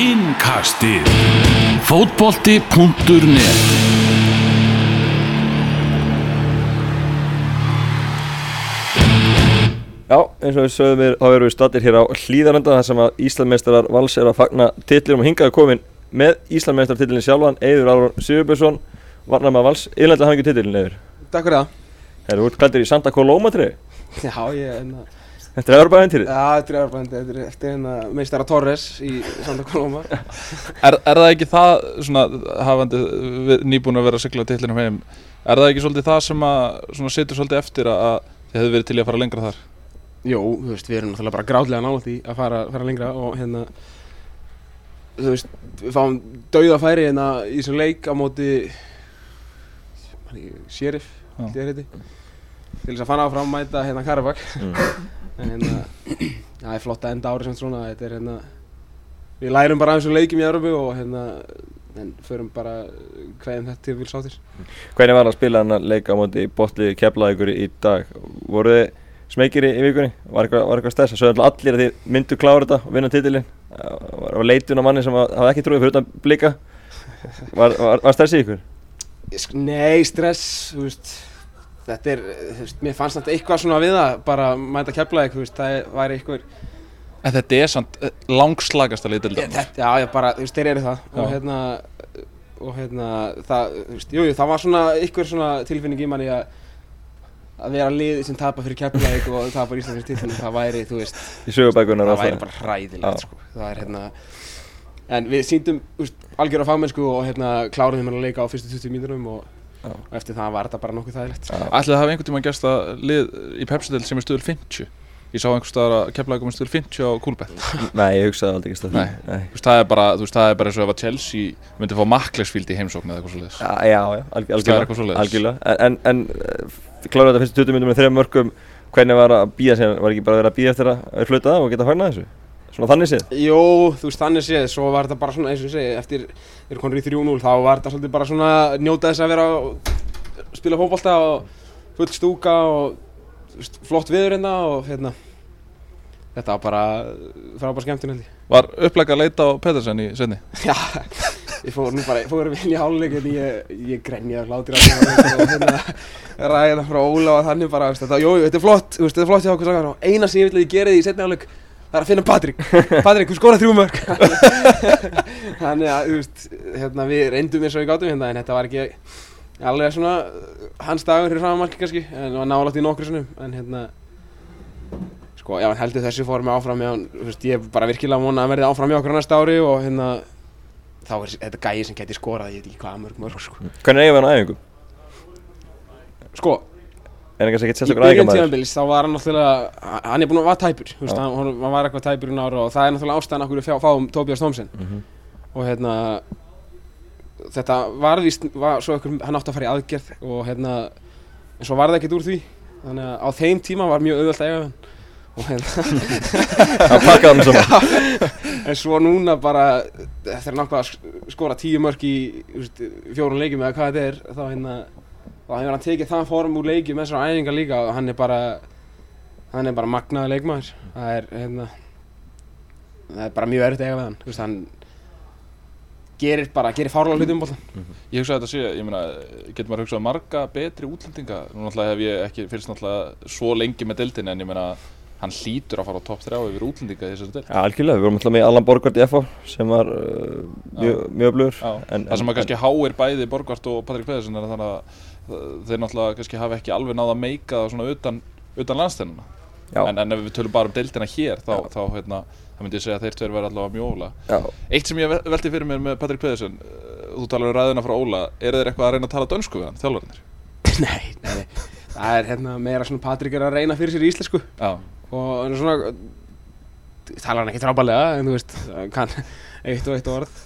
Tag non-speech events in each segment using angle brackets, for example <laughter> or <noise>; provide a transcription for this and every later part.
Innkastið. Fótbolti.net Já, eins og við sögum við, þá erum við stattir hér á hlýðarönda þar sem að Íslandmeistarar vals er að fagna titlinum. Og hingaðu komin með Íslandmeistar titlinin sjálfan, Eiður Áron Sigurbjörnsson, varnar maður vals, yfirlega hafa ekki titlinin Eiður. Takk fyrir það. Herru, þú ert klættur í Santa Coloma treyju, Já, ég er hérna, þetta er Európa-æventýrið. já, þetta er Európa-bandi, þetta er hérna meistara Torres í Santa Coloma. <laughs> Er, er það ekki það, svona, hafandi við- nýbúin að vera að sigla titlinum heim, er það ekki svolítið það sem að, svona, situr svolítið eftir að, að þið hefðu verið til í að fara lengra þar? Jú, þú veist, við erum náttúrulega bara grátlega nálægt í að fara, fara lengra og hérna, þú veist, við fáum dauða færi hérna í þessum leik á móti, held ég að heiti, til þess að fann áfram mæta hérna Karabak. Mm. En hérna, <clears throat> það er flott að enda árið sem svona, þetta er hérna, við lærum bara aðeins um leikjum í Európu og hérna, en förum bara hverjum þetta til vil sáttir. Hvernig var það að spila hann að leika á móti botli keflaðugur í dag? Voru þið smekir í, í vikunni? Var eitthvað, eitthvað stress? Það sögðu allir að þið myndu klára þetta og vinna titilin. Var, var leitun á manni sem hafði ekki trúið fyrir utan blika. Var, var, var stress í ykkur? Nei, stress, þú veist, þetta er, þú veist, mér fannst þetta eitthvað svona við það, bara mæta keflaðið, þú veist, það væri eitthvað, En þetta er samt eh, langslagasta ég, liðdildar. þetta, já, já, bara, þú veist, þeir eru það, og Já. hérna, og hérna, það, þú veist, jú, jú, það var svona eitthvað svona tilfinning í manni að, að vera liðið sem tapa fyrir keflaðið og tapa í Íslands titlinum, það væri, þú veist, Í sögubækunar það væri bara hræðilegt, sko, það er hérna, en við síndum, þú veist, algjör á fagmennsku og hérna, kláruðum hérna að leika á fyrstu 20 mínúrum og, Já. og eftir það var þetta bara nokkuð þægilegt. Ætlaði það hafa einhvern tíma gæst að lið í Pepsi-dild sem er stöðul 50? Ég sá einhvers staðar að keflaði komið stöðul 50 á Coolbet. <laughs> Nei, ég hugsaði aldrei ekki veist, það er bara, þú veist, það er bara eins og ef að Chelsea myndi fá Makklersfield í heimsókn eða eitthvað svoleiðis. Já, já, já, alg, Það eitthvað svoleiðis. algjörlega En, en, en kláraðu þetta fyrstu 20 minnum með þrejum mörgum Hvernig var að býja sér, var ekki bara verið að býja eftir að að það og geta fagnað þessu? Svona þannig séð Jó, þú veist, þannig séð, svo var þetta bara svona, eins og ég segi, eftir þeir konur í 3-0, þá var þetta svolítið bara svona njóta þess að vera að spila fótbolta og full stúka og veist, flott viður hérna og hérna, þetta var bara frábær skemmtun held ég. Var upplega að leita á Pedersen í senni? <laughs> Já, ég fór nú bara, ég fór vel í háluleik, en ég, ég grenjaði hlátur á því og hérna, ræða frá Óla og þannig bara, veist, þetta, jú, þetta er flott, þetta er flott hjá okkur saman og eina sem ég vil að ég geri því í setni háluleik, það er að finna Patrik, Patrik, þú skoraði þrjú mörg. <laughs> Þannig að, þú veist, hérna, við reyndum eins og við gátum hérna, en þetta var ekki alveg svona hans dagur fyrir samanmarki kannski, en það var nálægt í nokkru sinnum, en hérna, sko, hann heldur þessu fórum áfram, ef hann, þú veist, ég er bara virkilega vona að verði áfram hjá okkur næsta ári og hérna, þá er þetta gæi sem geti skorað, ég veit ekki hvað mörg mörg, sko. Hvernig eigum við hann á æfingu? Sko, En kannski ekkert í sérstaklega byrjun æfingamæður tíðanbils þá var hann náttúrulega, hann er búinn að vara tæpur, þú veist, hann, hann var eitthvað tæpur í nára og það er náttúrulega ástæðan okkur við fjá- fáum Tobias Thompson Mhm. og hérna, þetta var víst, var svo ykkur, hann átti að fara í aðgerð og hérna, en svo var það ekkert úr því, þannig að á þeim tíma var mjög auðvelt að við hann. Og hérna, <laughs> Það pakkaði hann saman en svo núna bara, eftir að náttúrulega að skora tíu mörk í þú veist, fjórun leikjum eða hvað þetta er, þá hérna, þá hefur hann tekið það form úr leikjum með þessar æfingar líka og hann er bara, hann er bara magnaði leikmaður, það er hérna, það er bara mjög erfitt að eiga við hann, þú veist, hann gerir bara, gerir fárlega hluti um boltan. Ég hugsa að þetta sé, ég meina, getur maður hugsað marga betri útlendinga? Nú náttúrulega hef ég ekki fyrst náttúrulega svo lengi með deildin en ég meina, hann hlýtur að fara á topp 3 yfir útlendinga í þessari deild. Já, algjörlega, við vorum alltaf með Allan Borgard í FH sem var uh, mjög, mjög öflugur það sem að kannski háir bæði Borgvart og Patrik Pedersen er þannig að þeir náttúrulega kannski hafa ekki alveg náða að meika það svona utan, utan landstennuna. En, en ef við tölum bara um deildina hér, þá, þá hérna, myndi ég segja að þeir tveir verða allavega mjög óla. Eitt sem ég ve- velti fyrir mér með Patrik Pedersen, uh, þú talar um ræðina frá Óla, eru þeir eitthvað að reyna að tala dönsku við hann, þjálfarinnir? <laughs> nei, nei, það er hérna meira svona Patrik er að reyna fyrir sér í íslensku Já, og er svona, talar hann ekki trábalega, en þú veist, kann <laughs> eitt og eitt orð,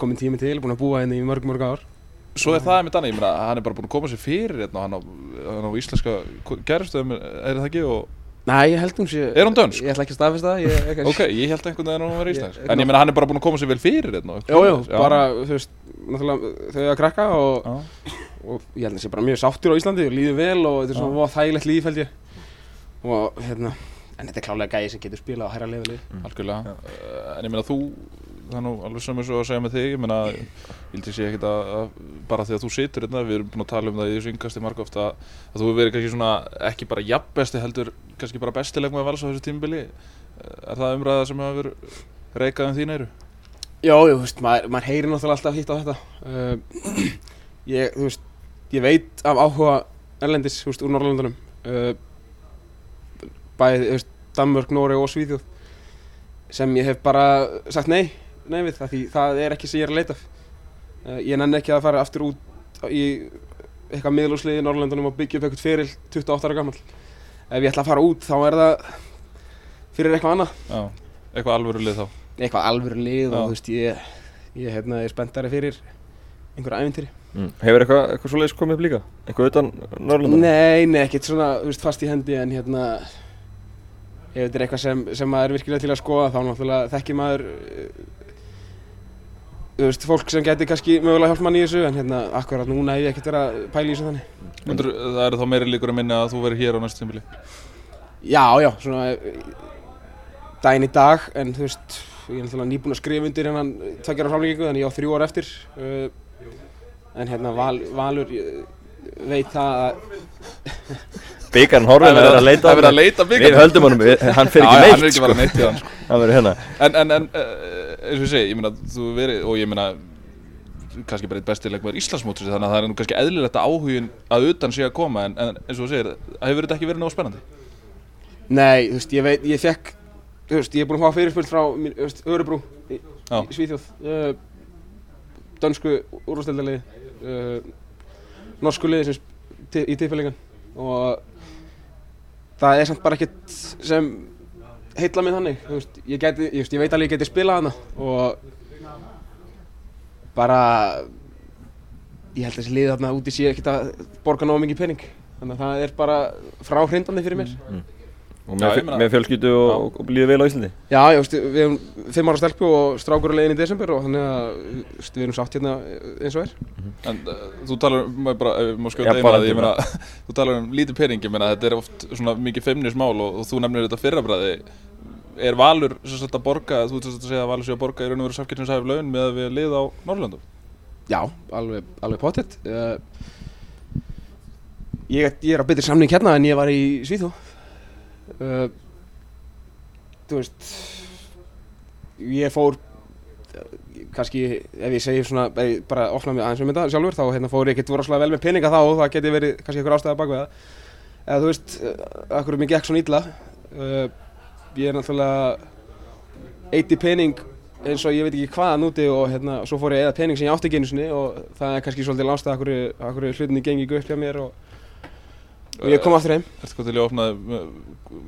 komin tími til, búinn að búa henni í mörg, mörg ár. Svo er það með Danni, ég meina, hann er bara búin að koma sér fyrir hérna, hann á, hann á íslenska gerðstöðum, er það ekki, og Nei, ég held hún sé... Er hún dönsk? Ég ætla ekki að staðfesta það, ok, ég held einhvern veginn að hann var íslensk. Ég- En ég meina, hann er bara búin að koma sér vel fyrir hérna Jú, jú, bara, þú veist, náttúrulega þau að krakka og, og ég held að það sé bara mjög sáttur á Íslandi og líður vel og þetta er svona þægilegt líf held ég. Og hérna, en þetta er klálega gæði sem getur spilað á hæra lefili Algjörlega, uh, en ég meina, þú það er nú alveg sem svo að segja með þig ég meina, ég held ég sé ekkert að, að bara því að þú situr hérna, við erum búin að tala um það í þessu yngasti marg ofta að, að þú hefur verið kannski svona ekki bara jafnbesti heldur kannski bara bestileg með vals á þessu tímbili er það umræða sem hefur reikað um þín eyru? Já, þú veist, maður, maður heyrir náttúrulega alltaf hitt á þetta. Uh, ég, þú veist, ég veit af áhuga erlendis, þú veist, úr Norrlöndunum uh, bæði, þú veist, Danmörk, Nóri og Svíþjóð sem ég hef bara sagt nei, nei við það því það er ekki sem ég er að leita uh, ég nenni ekki að fara aftur út í eitthvað miðlúsliði í Norrlöndunum og byggja upp eitthvað fyrir 28 ára gammal ef ég ætla að fara út þá er það fyrir eitthvað annað Já, eitthvað alvöru lið þá eitthvað alvöru lið Já. og þú veist ég, ég hérna, er spenntari fyrir einhverja ævintýri Mm. Hefur eitthvað, eitthvað svoleiðis komið upp líka? Eitthvað utan Norrlanda? Nei, nei, ekkert svona veist, fast í hendi en hérna ef þetta er eitthvað sem, sem maður er virkilega til að skoða þá náttúrulega þekkir maður uh, þú veist, fólk sem geti kannski mögulega hjálpa manni í þessu en hérna, akkurat núna hef ég ekkert verið að pæla í þessu þannig. Myndur, Það eru þá meiri líkur að minna að þú verður hér á næstu tímbili Já, já, svona daginn í dag en þú veist, ég er náttúrulega nýbúinn að skrifa undir hennan tveggjara framlengingu þannig ég á þrjú ár eftir. Uh, en hérna Val, Valur ég veit það að <laughs> Byggarn horfinn er að leita er verið að leita Við höldum honum, hann fer Já, ekki já, neitt hann er ekki bara neitt í hann sko. Hann verður hérna. En, en, en uh, eins og ég segi, ég meina, þú verið, og ég meina, kannski bara eitt besti leikmaður Íslandsmótsins, þannig að það er nú kannski eðlilegt að áhugin að utan sé að koma, en, en eins og þú segir, hefur þetta ekki verið náðu spennandi? Nei, þú veist, ég veit, ég fekk þú veist, ég er búinn að fá fyrirspil frá þú veist, Örebrú í, í Svíþjóð uh, dönsku úrvarsdeildalegi uh, norsku liði sem í tippfælingan og það er samt bara ekkert sem heilla mig þannig, veist, ég geti, ég, veist, ég veit alveg ég geti spilað hana og bara ég held að þessi liði þarna úti sé ekkert að borga nógu mikið pening. Þannig að það er bara fráhrindandi fyrir mér Og Já, með, meina- með fjölskyldu og, og líður vel á Íslandi Já, já, veist, við hefum fimm ára stelpu og strákur er leiðin í desember og þannig að veist, við erum sátt hérna eins og er. En uh, þú talar um, bara, ef við má Já, bara að meina, <laughs> þú talar um lítið pening, ég meina, þetta er oft svona mikið feimnismál og, og þú nefnir þetta fyrrabræði, er Valur sem sagt að borga, þú ert sem sagt að segja að Valur sé að borga í raun og veru samkynnsæf laun með að við lið á Norrlöndum? Já, alveg, alveg pottet. Uh, ég, ég er á betri samning hérna en ég var í Svíþó. Uh, þú veist, ég fór, eh, kannski ef ég segi svona, ég bara opna mig aðeins um þetta sjálfur, þá hérna, fór ég ekkert rosalega vel með peninga þá og það geti verið kannski einhver ástæða bak við það. Eða þú veist, uh, akkur mér gekk svona illa. Uh, ég er náttúrulega eitt í pening eins og ég veit ekki hvaðan úti og hérna, svo fór ég eða pening sem ég átti ekki einu sinni og það er kannski svolítið lánstað akkur, akkur hlutinni gengi ekki upp hjá mér og, og ég kom aftur heim. Ertu hvað til að opna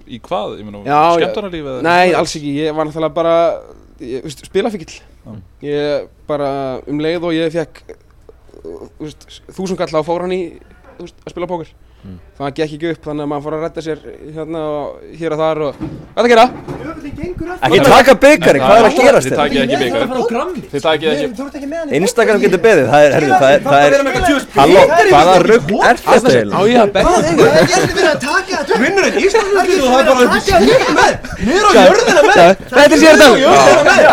í hvað, eða? Nei, alls ekki, ég var náttúrulega bara ég, veist, spilafíkil. Já. Ég bara um leið og ég fekk þúsund kall á fór hann í að spila póker. Mm. Það gekk ekki upp þannig að maður fór að redda sér hérna og hér og þar og hvað er að gera? Ekki taka byggari, hvað er að gerast Þið þér? takið ekki Þú grammi Þið takið ekki Þú ert ekki með hann í Instagram getur beðið, það er, herðu, það er, það er, er halló, hvaða rugg er þetta Á eiginlega? ég að betla? Það er ekki verið að taka þetta Vinnur þetta Íslandsmjöldið og það er bara Niður á jörðina með. Þetta er sér þetta!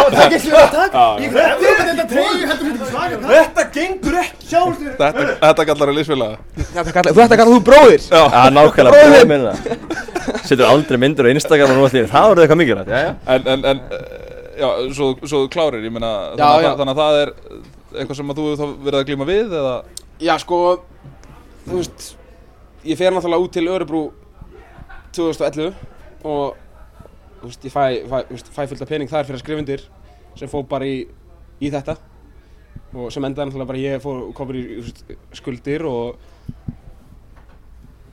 Það er ekki verið að taka Ég grætti þetta treyju heldur þetta svaka Þetta gengur ekki Sjáumst þér. Þetta, þetta kallar að liðsfélaga. Þetta kallar- Þú ætti að kalla þú bróðir! Já, nákvæmlega, bróðið minna Setur aldrei myndir á Instagram og nú allir, það voruð eitthvað mikilvægt, já, já. En, en, en, eh, já, svo, svo þú klárir, ég meina Já, þannig, að- þannig að það er eitthvað sem að þú hefur þá verið að glíma við eða? Já, sko, þú veist, ég fer náttúrulega út til Örebrú 2011 og, þú veist, ég fæ, fæ, fæ fullt af pening þar fyrir að skrifa undir sem fór bara í, í þetta og sem endaði náttúrulega bara ég fór, komur í skuldir og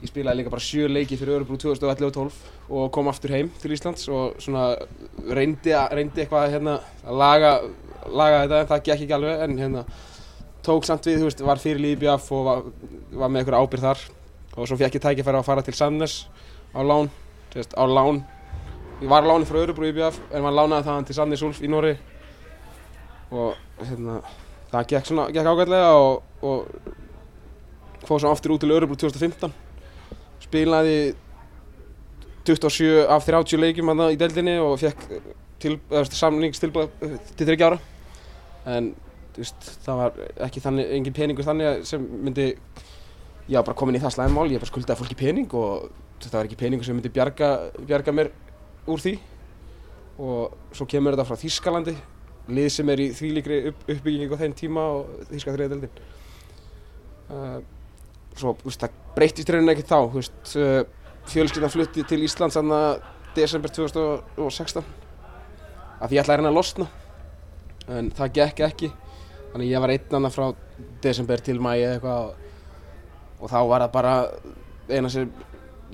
ég spilaði líka bara sjö leiki fyrir Örebrú 2011 og 12 og kom aftur heim til Íslands og svona reyndi, að- reyndi eitthvað hérna að laga, laga þetta en það gekk ekki alveg en hérna tók samt við, þú veist, var fyrir Líbjaf og var, var með einhver ábyrð þar. Og svo fekk ég tækifæri að fara til Sandnes á lán, þú veist, á lán. Ég var á láni frá Örebro Líbjaf en maður lánaði þaðan til Sandnes Ulf í Nóri og hérna það gekk svona, gekk ágætlega og, og fóð svo aftur út til Örebro 2015 spilaði 27 af 30 leikjum hann í deildinni og fekk til, samningstilbúð til 30 ára. En veist, það var ekki þannig, engin peningur þannig sem myndi já, bara komin í það slæðmál, ég bara skuldaði fólki pening og þetta var ekki peningur sem myndi bjarga, bjarga mér úr því. Og svo kemur þetta frá Þýskalandi lið sem er í þvílíkri upp, uppbygging á þeim tíma og Þýska þriðadeldin uh, svo, þú veist, það breytist rauninni ekki þá, þú veist uh, fjölskyldan flutti til Íslands aðna desember 2016 af því ég ætlaði að reyna að losna en það gekk ekki. Þannig ég var einn annar frá desember til mæi eða eitthvað og þá var það bara eina sem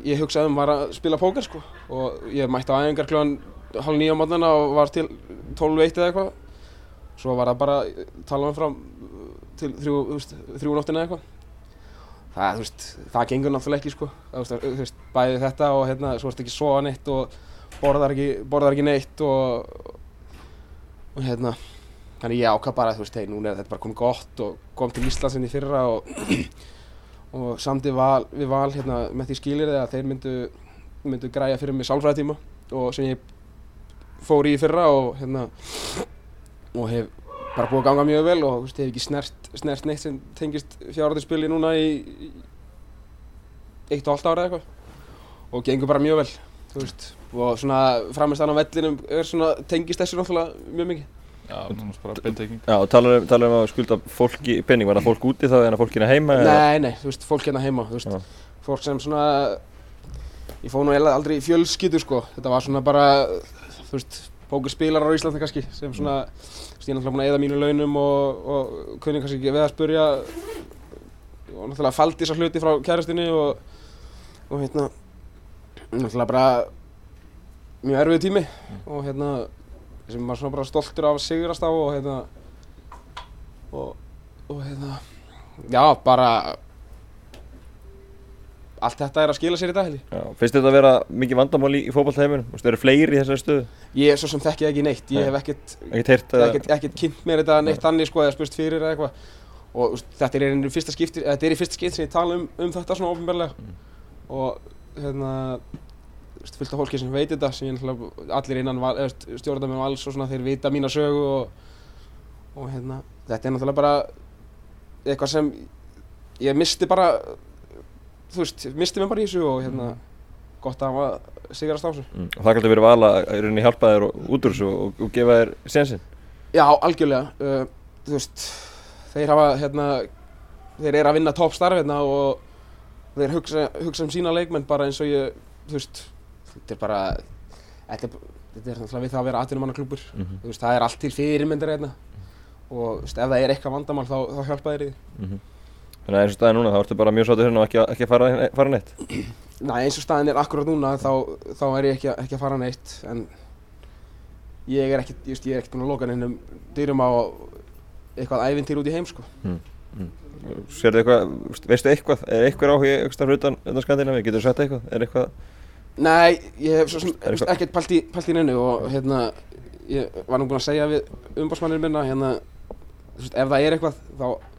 ég hugsaði um var að spila póker sko. Og ég mætti á æfingar kljóðan hálf nýja á mótnana og var til 12-1 eða eitthvað svo var það bara tala um frá til þrjú, þrjú nóttina eitthvað. Það, þú veist, það gengur náttúrulega ekki sko. Það, þú veist, bæði þetta og hérna svo erst ekki soða neitt og borðar ekki, borðar ekki neitt og, og hérna. Þannig ég ákvað bara, þú veist, hei, núna er þetta bara komið gott og kom til Íslands inn í fyrra og, <clears throat> og samtið val, við val hérna með því skilir þegar þeir myndu, myndu græja fyrir mig sálfræðitíma og sem ég fór í fyrra og hérna og hef bara búið að ganga mjög vel og veist, hef ekki snert, snert neitt sem tengist fjárhættispili núna í, í eitt og halvt ára eða eitthvað og gengur bara mjög vel, veist, og svona framist á vellinum er svona, tengist þessu náttúrulega mjög mikið. Já. Já, og talar um, talar um að skulda fólki penning, var það fólk úti þá en að fólk hérna heima? Nei, nei, þú veist, fólk hérna heima, þú veist, Já. fólk sem svona, ég fóð nú aldrei í fjölskyttu sko, þetta var svona bara, þú veist, pókerspílar á Íslandi kannski, sem svona, ég er náttúrulega búin að eða mínu launum og, og kunni kannski ekki við að spurja og náttúrulega faldi þessar hluti frá kærastinni og, og hérna, náttúrulega bara mjög erfið tími og hérna sem maður svona bara stoltur af að sigrast á og hérna og, og hérna já bara allt þetta er að skila sér í dag held ég Finnst þetta að vera mikið vandamál í, í fókbaltheimunum? Þú veist, eru fleiri í þessari stöðu? Ég er svo sem þekki ekki neitt, ég hef ekkert ekkert, ekkert kynnt mér þetta neitt annir sko eða spurst fyrir eða eitthvað og úst, þetta er í fyrsta skipti, þetta er í fyrsta skipti sem ég tala um, um þetta svona ofinbarlega mm. og hérna fullt af fólki sem veit þetta sem ég allir innan stjórnum með vals og svona þeir vita mína sögu og, og hérna þetta er náttúrulega bara eitthvað sem ég misti bara þú veist, misti mig bara í þessu og hérna gott að hafa sigrast á þessu mm. Og það kannski verið vala að rauninni hjálpa þér út úr þessu og, og gefa þér sénsinn? Já, algjörlega uh, þú veist, þeir hafa hérna þeir eru að vinna toppstarf hérna og þeir hugsa, hugsa um sína leikmenn bara eins og ég, þú veist þetta er bara þetta er, þetta er náttúrulega við það að vera atvinnumannaklúpur mm -hmm. veist, það er allt til fyrirmyndir hérna og veist, ef það er eitthvað vandamál þá, þá hjálpa þér í því mm -hmm. Þannig að eins og staðin núna þá ertu bara mjög sáttur hérna og ekki, ekki að fara, fara neitt? Næ eins og staðin er akkurát núna þá, þá er ég ekki, ekki að fara neitt en ég er ekkert ég, ég er ekkert búin að loka nefnum dyrum á eitthvað ævintýr út í heim sko. Mm. Sér þið eitthvað, veistu eitthvað, er eitthvað áhuga eitthvað hlutan undan Skandinavi, getur þú sagt eitthvað, er eitthvað Nei, ég hef svo sem ekkert pælt í, í neinu og hérna, ég var nú búinn að segja við umbásmannir minna, hérna, þú veist, ef það er eitthvað, þá,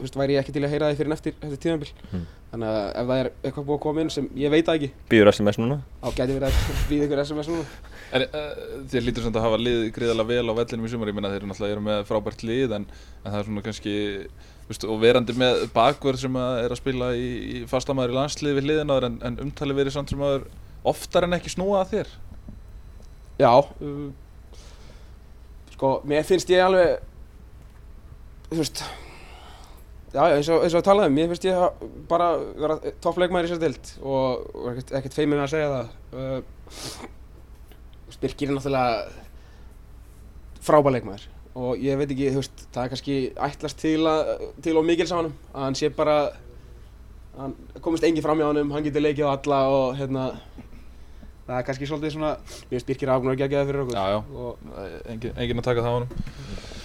veist, væri ég ekki til að heyra því fyrir eftir, eftir tíðanbíl. Mm. Þannig að ef það er eitthvað búið að koma inn sem ég veit að ekki. Býður SMS núna? Á, gæti verið að <laughs> býða ykkur SMS núna. En uh, þér lítur svona að hafa lið gríðarlega vel á vellinum í sumar, ég minna þeir eru náttúrulega með frábært lið en, en það er svona kannski, Vistu, og verandi með bakverð sem er að spila í, í fastamæður í landslið við hliðinaður en, en umtali verið samt sem aður oftar en ekki snúa að þér? Já um, sko, mér finnst ég alveg þú veist já, eins og, eins og að tala um mér finnst ég bara vera toppleikmæður í sér stilt og, og ekkert, ekkert feiminn að segja það uh, Birkir er náttúrulega frábæleikmæður og ég veit ekki, þú veist, það er kannski ætlast til, að, til og mikil samanum að hann sé bara hann komist engi fram hjá hann, hann getur leikið á alla og hérna það er kannski svolítið svona, mér finnst Birkir að geða fyrir okkur. Já, já, og engin, engin að taka það á hann.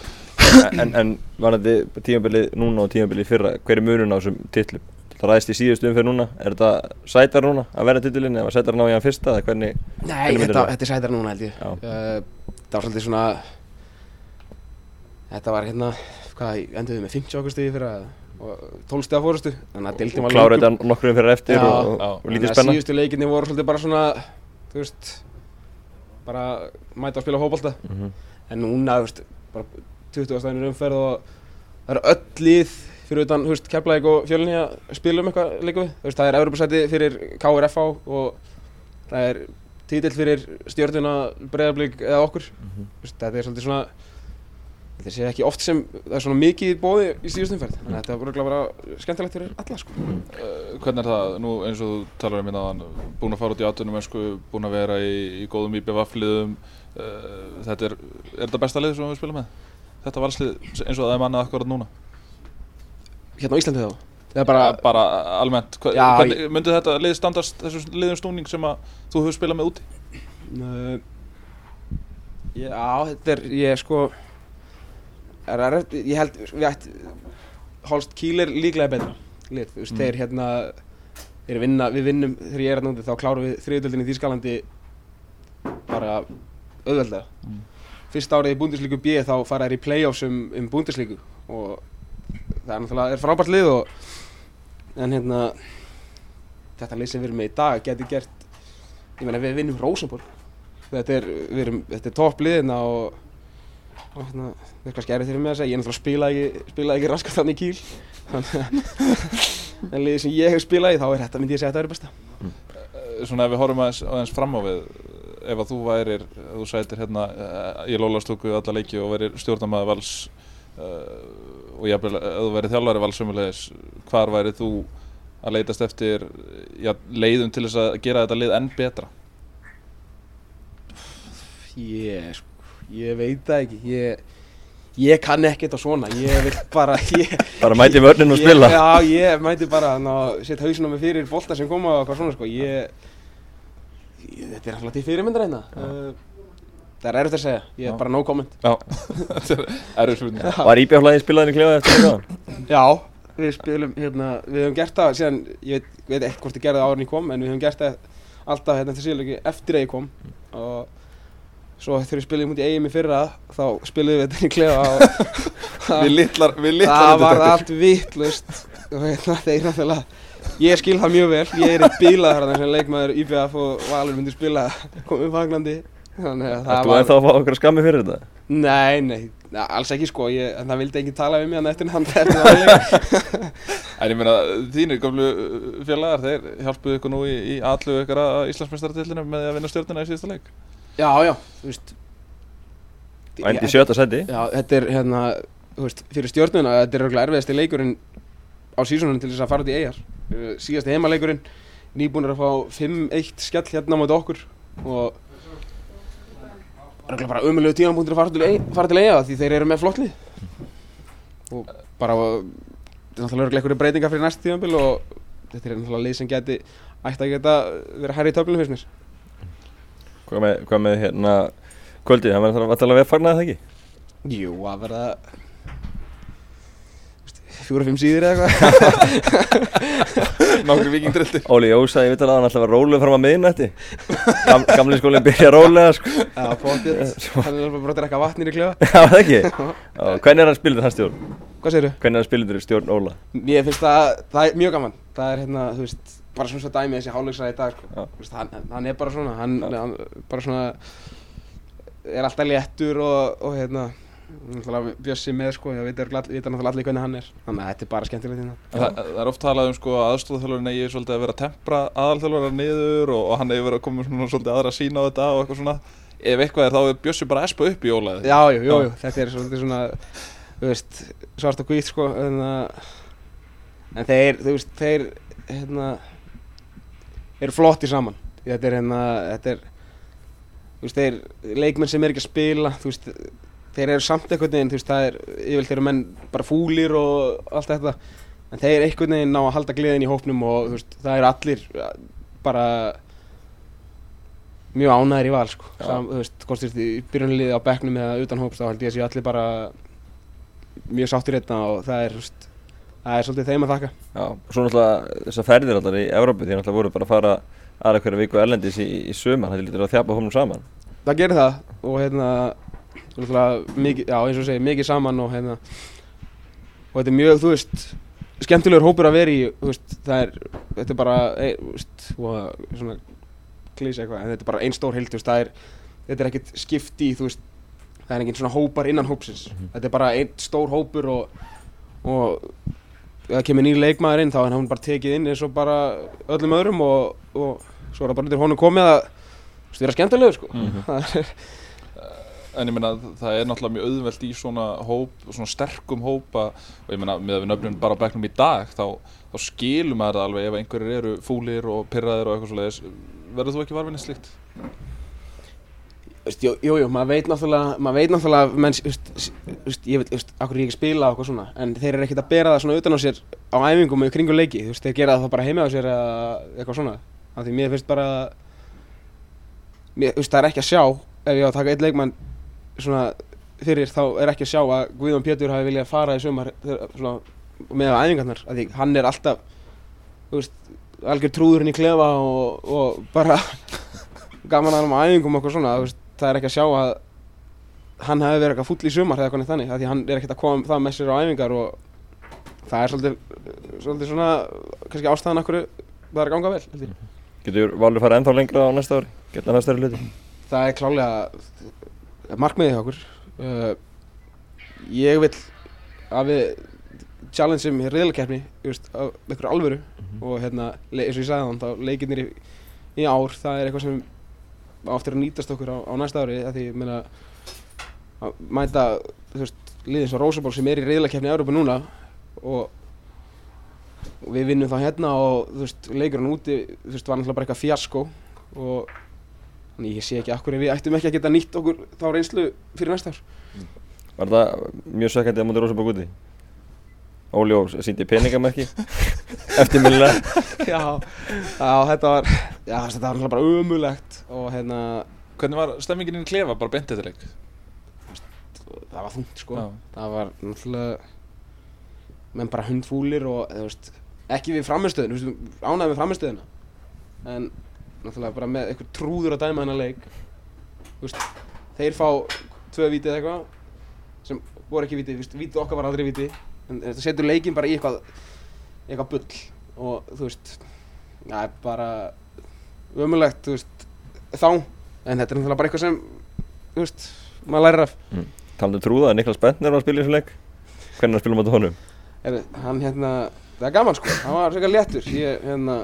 En, en var þetta tímabilið núna og tímabilið fyrra, hver er mörun á þessum tillum? Það ræðist í síðustu umfyrir núna, er þetta sætar núna að verða titulinn eða sætar ná í hann fyrsta hvernig? Nei, hvernig þetta, þetta er sætar núna held ég. Uh, það var svolítið svona, þetta var hérna, hvað, enduðum við með 50 águstíði fyrir að og tólstega fórustu þannig að deildin var klára þetta nokkrum fyrir eftir já, og, og, og lítið spenna síðustu leikinni voru svolítið bara svona þú veist, bara mæta að spila fókbalta. Mhm. En núna, þú veist, bara 20 stæðinir umferð og það eru öll lið fyrir utan, þú veist, Keflæk og Fjölni að spila um eitthvað leiku við. Þú veist, það er Evropasæti fyrir KRFH og það er títill fyrir stjórnuna Breiðablík eða okkur. Mhm. Þú veist, þetta er svolítið svona, þetta sé ekki oft sem það er svona mikið bóði í síðustum ferð. Þannig að þetta voru ekki að vera skemmtilegt fyrir alla, sko. Uh, hvernig er það, nú eins og þú talar um hérna áðan, búin að fara út í atvinnum mennsku, búin að vera í, í góðum IBVF-liðum, uh, þetta er, er þetta besta lið sem við spila með? Þetta valslið eins og það er mannað akkurat núna? Hérna á Íslandi þá. Bara, bara almennt, myndi þetta lið standast þessu liðum snúning sem að þú hefur spilað með úti? uh, já, þetta er, ég sko, er, er, ég held, við ætti, Holst Kíl er líklega betra lið, þú veist, Mm. þeir hérna, þeir vinna, við vinnum, þegar ég er hérna úti, þá klárum við þriðutöldin í Þýskalandi bara auðveldlega. Mm. Fyrsta árið í Bundesliga B þá fara þær í play-offs um, um Bundesliga. Og það er náttúrulega, er frábært lið og en hérna þetta lið sem við erum með í dag geti gert ég meina við vinnum Rosenborg. Þetta er, er topp liðina og, og hérna, það er kannski erið fyrir mig að segja, ég er náttúrulega spila ekki, spila ekki raskat þannig kýl en liðið sem ég hef spilað í þá er þetta myndi ég segja að þetta er besta. Uh, Svona ef við horfum aðeins, aðeins fram á við, ef að þú værir, ef þú sætir hérna uh, í Lólastóku alla leiki og værir stjórnamaður vals uh, og jafnvel ef þú værir þjálfari vals sömulegis, hvar værið þú að leitast eftir já, leiðum til þess að gera þetta lið enn betra? ég, sko, ég veit það ekki. Ég, ég kann ekkert á svona. Ég vil bara <laughs> ég, Bara mæti vörnin og Ég- spila Já, ég mæti bara að setja hausinn á mig fyrir bolta sem koma og eitthvað svona sko. Ég, ég þetta er alltaf til fyrirmyndar hérna. Uh, Það er erfitt að segja, ég er bara no comment. Já, <laughs> þetta er erfið spurning. Var íbjáflæði spilaðin í klefa eftir þetta? Já, við spilum hérna, við höfum gert það síðan, ég veit, veit ekki hvort ég gerði það árin ég kom En við höfum gert það alltaf hérna til síðan eftir að ég kom. Og svo þegar við spilum út í eigum í fyrra Þá spilum við þetta í klefa og <laughs> Við litlar, við litlar Það var allt vittlust þeir náttúrulega Ég skil það mjög vel, ég er eitt bílað þarna sem leikmaður IBF og Valur myndi spila komið fagnandi Þannig að það Þú ennþá að fá okkur skammi fyrir þetta? Nei, nei, alls ekki sko, ég, en það vildi ekki tala við mig hann eftir hann <laughs> eftir það leik. En ég meina, þínir gamlu uh, félagar, þeir hjálpuðu ykkur nú í, í allu ykkur að Íslandsmeistaratillinu með að vinna stjórnuna í síðasta leik. Já, já, þú veist. Og endi í sjötta seti Já, þetta er hérna, þú veist, fyrir stjórnuna, þetta er örgulega erfiðasti leikurinn á sísonunum til þess að fara út í eigjar Uh, Síðasti heimaleikurinn, nýbúnir að fá 5-1 skell hérna á móti okkur og örgulega bara ömulegu tímanbúndir að fara til, fara til eiga því þeir eru með flottlið og bara, þetta er náttúrulega örgulega einhverju breytingar fyrir næst tímanbíl og þetta er náttúrulega lið sem geti ætti að geta verið hærri í töflunum fyrst mér. Hvað með, hvað með hérna kvöldið, það verður að tala við fagnaði það ekki? Jú, að verða fjóra-fimm síðir eða eitthvað <laughs> Nákvæmlega vikingdrildi. Óli Jósa, ég veit alveg að hann að vera rólega fram að miðnætti Gam, Gamli skólinn byrja rólega sko Já, potið, hann er alveg bara að drekka vatnir í klefa Já, það ekki <laughs> Hvernig er hann spilur hans stjórn? Hvað segirðu? Hvernig er hann spilur stjórn Óla? Ég finnst það, það er mjög gaman Það er hérna, þú veist, bara svona svo dæmi þessi hálfleiksræði í dag sko. Þú veist, hann, hann er bara svona, hann, hann bara svona er Bjössi með sko, ég veit náttúrulega allir hvernig hann er Þannig að þetta er bara skemmtilegt hérna Þa, það er oft talað um sko að aðstofþjálfarinn eigi svolítið að vera að tempra aðalþjálfarar niður og, og hann eigi verið að koma svona svolítið aðra sín á þetta og eitthvað svona. Ef eitthvað er þá er Bjössi bara að espa upp í ólaðið. Já, jú, jú, Já. þetta er svolítið svona, þú veist, svart og hvít sko En, uh, en þeir, þú veist, þeir, hérna, eru flotti saman Þetta er hérna, þetta er, veist, þeir leikmenn sem er ekki að spila, þú veist, þeir eru samt einhvern veginn, þú veist, það er, yfirleitt eru menn bara fúlir og allt þetta En þeir einhvern veginn ná að halda gleðin í hópnum og þú veist, það eru allir bara mjög ánæðir í val sko. Sam, þú veist, hvort þú veist, í byrjunliði á bekknum eða utan hóps þá held ég að séu allir bara mjög sáttir hérna og það er, þú veist, það er svolítið þeim að þakka. Já, og svo náttúrulega þessar ferðir alltaf í Evrópu því náttúrulega voru bara að fara aðra hverja viku erlendis í, í sumar, það lítur að þjapa hómum saman Það gerir það og hérna, mikið, já eins og segi, mikið saman og hérna, og þetta er mjög, þú veist, skemmtilegur hópur að vera í, þú veist, það er, þetta er bara, e, þú veist, og svona slís eitthvað, en þetta er bara einn stór heild, þú veist, það er, þetta er ekkert skipti þú veist, það er enginn svona hópar innan hópsins, þetta er bara einn stór hópur og, og það kemur nýr leikmaður inn þá er hann bara tekið inn eins og bara öllum öðrum og, og svo er það bara undir honum komið að, þú veist, vera skemmtilegur, sko. <laughs> Það er, En ég meina það er náttúrulega mjög auðvelt í svona hóp, svona sterkum hópa. Og ég meina með að við nöfnum bara á bekknum í dag þá, þá skilum maður alveg ef einhverjir eru fúlir og pyrraðir og eitthvað svoleiðis. Verður þú ekki varfinni slíkt? Veist, jú, maður veit náttúrulega, maður veit náttúrulega, menn, ég veit, akkur ég ekki spila og eitthvað svona, en þeir eru ekkert að bera það svona utan á sér á æfingum og kringu leiki, þú veist, þeir gera það þá bara heima á sér eitthvað svona, af því mér finnst bara, mér, veist, það er ekki að sjá, ef ég á að taka eitt leikmann svona fyrir, þá er ekki að sjá að Guðjón Pétur hafi viljað fara í sumar, svona, með æfingarnar, af því hann er alltaf, veist, algjör trúðurinn í klefa og, og bara <laughs> gaman að hann á æfingum og eitthvað svona, veist, það er ekki að sjá að hann hefði verið eitthvað full í sumar eða eitthvað neitt þannig, af því hann er ekkert að koma það með sér á æfingar og það er svolítið, svolítið svona, kannski ástæðan okkur það er að ganga vel, ég. Getur Valur farið ennþá lengra á næsta ári? Geta næsta ári hluti? Það er klálega markmiðið hjá okkur. Uh, ég vil að við challengeum veist, af einhverju alvöru og hérna, eins og ég sagði þann, þá leikirnir í, í ár, það er eitthvað sem á eftir að nýtast okkur á, á næsta ári, því, ég meina, að mæta, þú veist, liðið eins og Rósaból sem er í reyðlakeppni í Európa núna og og við vinnum þá hérna og þú veist, leikurinn úti, þú veist, var náttúrulega bara eitthvað fjasko og þannig ég sé ekki akkur við ættum ekki að geta nýtt okkur þá reynslu fyrir næsta ár. Var það mjög sökkandi að mútið Rósabók úti? Óli og síndi peningamerki eftirminnilega <laughs> já, já, þetta var, já, þetta var náttúrulega bara umulegt og hérna, Hvernig var stemmingin inn í klefa bara beint eftir leik? það var þungt sko. Já. Það var náttúrulega, menn bara hundfúlir og, þú veist, ekki við framistöðinu, þú veist, ánægði með framistöðina. En náttúrulega bara með eitthvað trúður að dæma hennar leik. Veist, þeir fá tvö víti eða eitthvað sem voru ekki víti, þú veist, víti okkar var aldrei víti. En þetta setur leikinn bara í eitthvað, eitthvað bull og þú veist, það er bara ömulegt, þú veist, þá. En þetta er náttúrulega bara eitthvað sem, þú veist, maður lærir af. Talandi um trúða að Niklas Bentner var að spila í þessum leik Hvernig er að spila máttu honum? Er, hann hérna, það er gaman sko, hann var frekar léttur, ég hérna,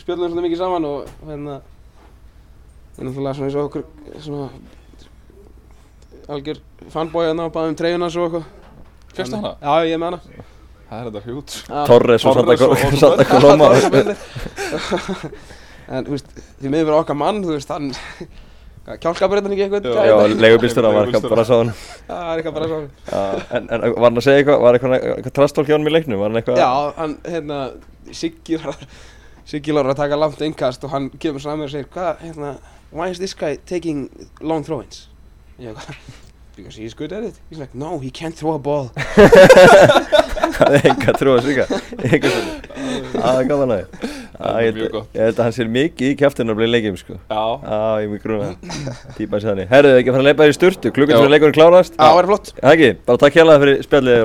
spjöldum svona mikið saman og hérna, ég er náttúrulega svona eins og okkur, svona, algjör fanboy hérna og baðum treyjuna svo eitthvað. Fyrstu hana? Já, ég er með hana. Það er þetta hjút. Torres og Santa Coloma. <laughs> En þú veist, því miður fyrir okkar mann, þú veist, hann, kjálskapur hérna ekki eitthvað, Já, leigubílstur, það var eitthvað bara að sá hann það er eitthvað bara svo. en, en var hann að segja eitthvað, var eitthvað, eitthvað trastólk hjá hann í leiknum? Var hann eitthvað Já, hann, hérna, Siggi var Siggi að taka langt innkast og hann kemur saman með og segir hvað, hérna, why is this guy taking long throw-ins? Ég hvað, because he's good at it. He's like, no, he can't throw a ball. Það er enga trú að svika Enga svona Það er gaman að því Það er Ég mjög gott. held- ég held að hann sér mikið í kjæftinu að bli leikjum sko. Já. Já, ég er mjög gruna Týpa sér þannig. Herðu þið ekki að fara að leipa þér í sturtu? Klukkan fyrir leikurinn klárast? Já, það væri flott. Það ekki, bara takk hérlega fyrir spjallið